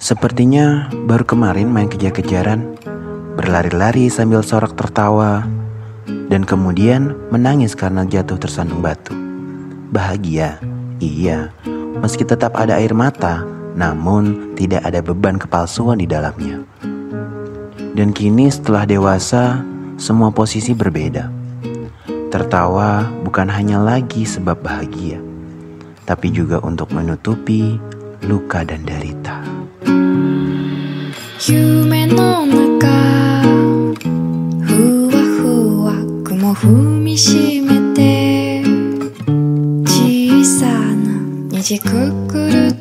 Sepertinya baru kemarin main kejar-kejaran, berlari-lari sambil sorak tertawa, dan kemudian menangis karena jatuh tersandung batu. Bahagia, iya, meski tetap ada air mata, namun tidak ada beban kepalsuan di dalamnya. Dan kini setelah dewasa, semua posisi berbeda. Tertawa bukan hanya lagi sebab bahagia, tapi juga untuk menutupi luka dan derita. ふわふわ雲踏みしめて小さな虹くくると